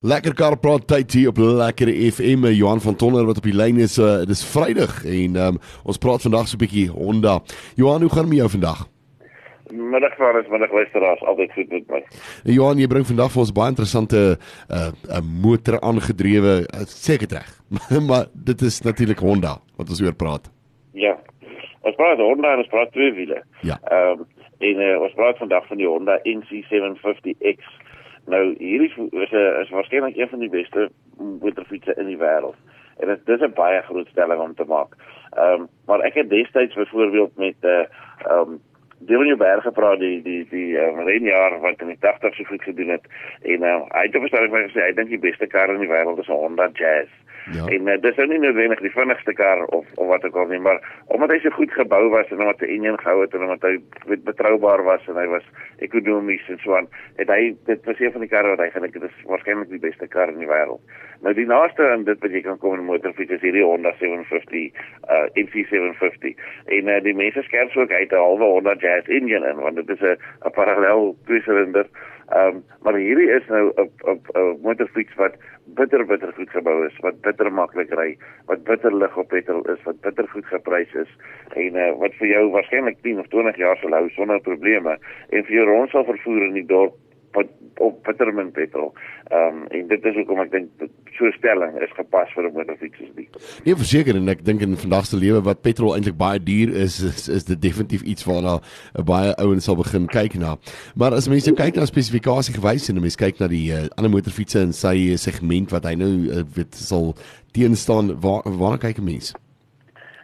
Lekker kar praat tyd hier op Lekker FM Johan van Tonner wat op die lyn is. Uh, dis Vrydag en um, ons praat vandag so 'n bietjie Honda. Johan, hoe gaan dit met jou vandag? Middag vir ons, middag luisteraars, altyd goed met my. Johan, jy bring vandag vir ons baie interessante 'n uh, 'n motor aangedrewe uh, seker reg. maar dit is natuurlik Honda wat ons oor praat. Ja. Ons praat Honda en ons praat twee wiele. Ja. Ehm um, en uh, ons praat vandag van die Honda NC750X. Nou hierdie is 'n is waarskynlik een van die beste motorfietsse in die wêreld. En dit is 'n baie groot stelling om te maak. Ehm um, maar ek het destyds byvoorbeeld met 'n uh, eh, ehm um, Dylan Joubert gepraat die die die um, renjaar wat in die 80's so goed gedoen het en uh, hy het verstaan my gesê hy dink die beste kar in die wêreld is 'n Honda Jazz. Ja. En uh, dis nou nie noodwendig die vinnigste kar of of wat ook al nie, maar omdat hy so goed gebou was en omdat hy enjin gehou het en omdat hy betroubaar was en hy was ekonomies en so aan, het hy dit was een van die karre wat hy gedink het is waarskynlik die beste kar in die wêreld. Nou die naaste aan dit wat jy kan kom in motorfiets is hierdie Honda 750 uh NC750. En uh, die mense skerp so uit 'n halwe Honda Jazz engine in want dit is 'n parallel tweesilinder Ehm um, maar hierdie is nou 'n 'n motorfiets wat bitter bitter goed gebou is, wat bitter maklik ry, wat bitter lig op petrol is, wat bitter goed geprys is en uh, wat vir jou waarskynlik 10 of 20 jaar sal hou sonder probleme en vir jou rond sal vervoer in die dorp wat op bittermin petrol. Ehm um, en dit is hoekom ek dink so stelling is gepas vir 'n motorfiets soos die. Nee, verseker en ek dink in vandag se lewe wat petrol eintlik baie duur is, is, is dit definitief iets waarna 'n baie ouens sal begin kyk na. Maar as mense kyk na spesifikasie gewys en mense kyk na die uh, ander motorfietsse in sy segment wat hy nou uh, weet sal teenstaan, waar waar kyk 'n mens?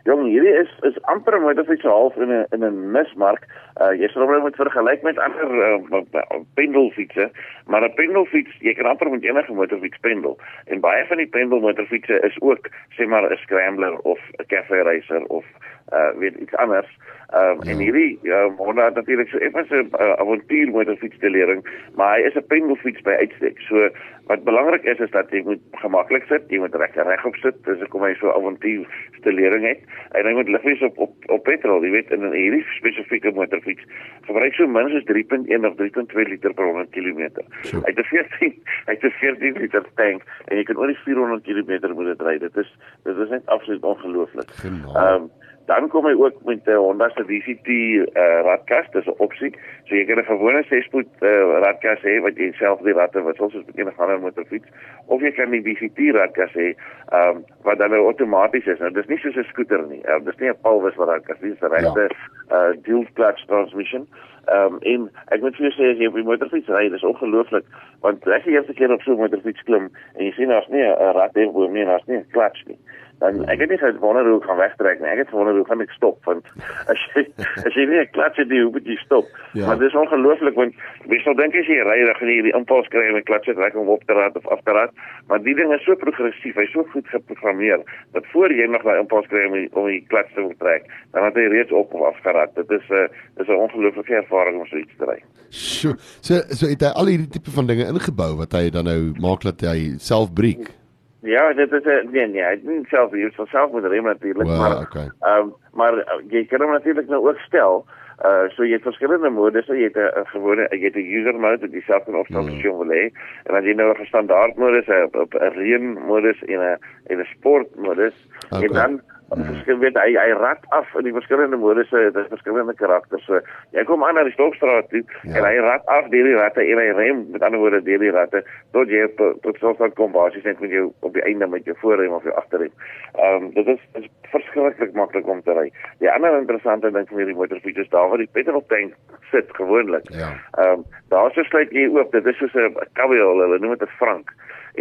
Jong, hierdie is is amper 'n motorfiets half in 'n in 'n mismark. Uh jy sal hom moet vergelyk met ander uh, pendelfietsse, maar 'n pendelfiets, jy kan amper met enige motorfiets pendel. En baie van die pendelmotorfietsse is ook sê maar 'n scrambler of 'n cafe racer of uh weet iets anders. Um, ja. en hierdie ja, Honda het natuurlik so effens 'n uh, avontuur met 'n fietsdelering, maar hy is 'n pendelfiets by uitstek. So wat belangrik is is dat jy moet gemaklik sit, jy moet reg regop sit, dis hoekom hy so avontuur stelering het. En hy moet ligwees op op op petrol, jy weet, in 'n hierdie spesifieke motorfiets gebruik so minstens 3.1 of 3.2 liter per 100 km. So. Hy het 'n 14 hy het 'n 14 liter tank en jy kan oor die 400 km moet dit ry. Dit is dit is net absoluut ongelooflik. Ehm um, Dan kom hy ook met 'n uh, Honda se DCT uh, eh, radkas, dis 'n opsie. So jy kan 'n gewone 6-spoed uh, radkas hê wat jy self die ratte wat soos met enige ander motorfiets of jy kan die DCT radkas hê um, wat dan nou outomaties is. Nou dis nie soos 'n skooter nie. Uh, dis nie 'n Pulvis radkas nie, dis 'n regte ja. uh, dual clutch transmission. Ehm um, en ek moet vir jou sê as jy op die motorfiets ry, dis ongelooflik want as jy eers 'n keer op so 'n motorfiets klim en jy sien daar's nie 'n rad hê bo nie, daar's nie 'n clutch nie dan ek het nie gesê wonder hoe kan wegtrek nie. Ek het gewonder hoe gaan ek stop want as jy as jy nie 'n klats het, hoe moet jy stop? Ja. Maar dis ongelooflik want jy sou dink as jy ry dan gaan jy die impuls kry en 'n klats het reg om op te raad of af te raad, maar die ding is so progressief, hy's so goed geprogrammeer dat voor jy nog daai impuls kry om die, om die klats te trek, dan het hy reeds op of af geraak. Dit is 'n uh, dis 'n ongelooflike ervaring om so iets te ry. So so so het hy al hierdie tipe van dinge ingebou wat hy dan nou maak dat hy self breek. Hmm. Ja, dit is 'n nee nee, ek dink self jy sou self moet rem natuurlik, well, maar okay. um, maar uh, jy kan hom natuurlik nou ook stel. Uh so jy het verskillende modes, jy het 'n gewone jy het 'n user mode wat self kan opstel mm. as jy wil hê. En dan jy nou 'n standaard modus, 'n reën modus en 'n en 'n sport modus. Okay. En dan Mm. Verskil weet hy hy rat af in die verskillende modusse, dit is verskillende karakters. So jy kom aan na die Stokstraat toe ja. en hy rat af deur die ratte en hy rem met ander woorde deur die ratte tot jy tot so 'n kom basies net met jou op die einde met jou voorrem of jou agterrem. Ehm um, dit is, is verskriklik maklik om te ry. Die ander interessante ding van hierdie motorfiets is daar waar die petrol tank sit gewoonlik. Ja. Ehm um, daar so sluit jy oop, dit is soos 'n kabiel, hulle noem dit 'n frank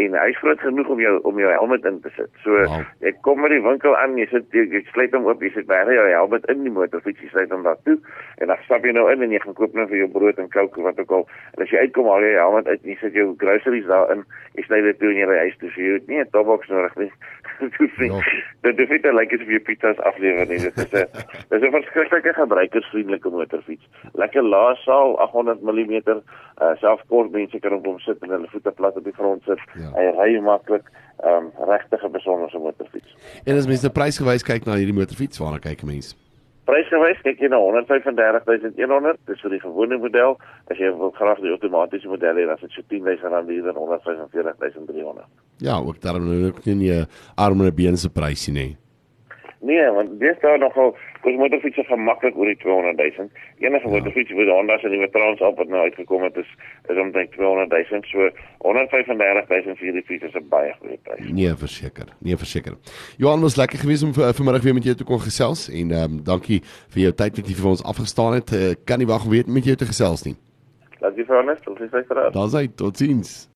en hy's groot genoeg om jou om jou helmet in te sit. So wow. ek kom met die winkel aan, jy sit jy, jy sluit hom oop, jy sit baie jou helmet in die motorfiets, jy sluit hom daar toe en dan stap jy nou in en jy gaan koop nou vir jou brood en kook wat ook al. En as jy uitkom haal jy jou helmet uit, jy sit jou groceries daarin, jy sny dit toe in jou huis toe, so jy het nie 'n topbox nodig nie. Ja. Dit is net like as jy pitas aflewer nie. Dit is 'n dis 'n verskriklike gebruikersvriendelike motorfiets. Lekker lae saal, 800 mm, uh, selfkort mense kan op hom sit en hulle voete plat op die grond sit. Ja. Ja. Hy ry maklik, ehm um, regtig 'n besondere motorfiets. En as mense die prys gewys kyk na hierdie motorfiets, waarna kyk 'n mens? Prysgewys kyk jy na 135100, dis vir die gewone model. As jy wil graag die outomatiese model hê, dan is dit so 10000 rand duurder, 145300. Ja, ook daarom nou ook nie 'n arme beense prysie nie. Nee, want dis daar nogal, kos motorfiets is gemaklik oor die 200 000. Enige ja. motorfiets wat Honda se nuwe Transalp wat nou uitgekom het is is omtrent 200 000. So 135 000 vir die fiets is 'n baie goeie prys. Nee, verseker. Nee, verseker. Johan was lekker geweest om vir, vanmiddag weer met jou te kon gesels en ehm um, dankie vir jou tyd wat jy vir ons afgestaan het. Uh, kan nie wag om weer met jou te gesels nie. Dankie vir alles. Tot sien. Daar's hy. Totsiens.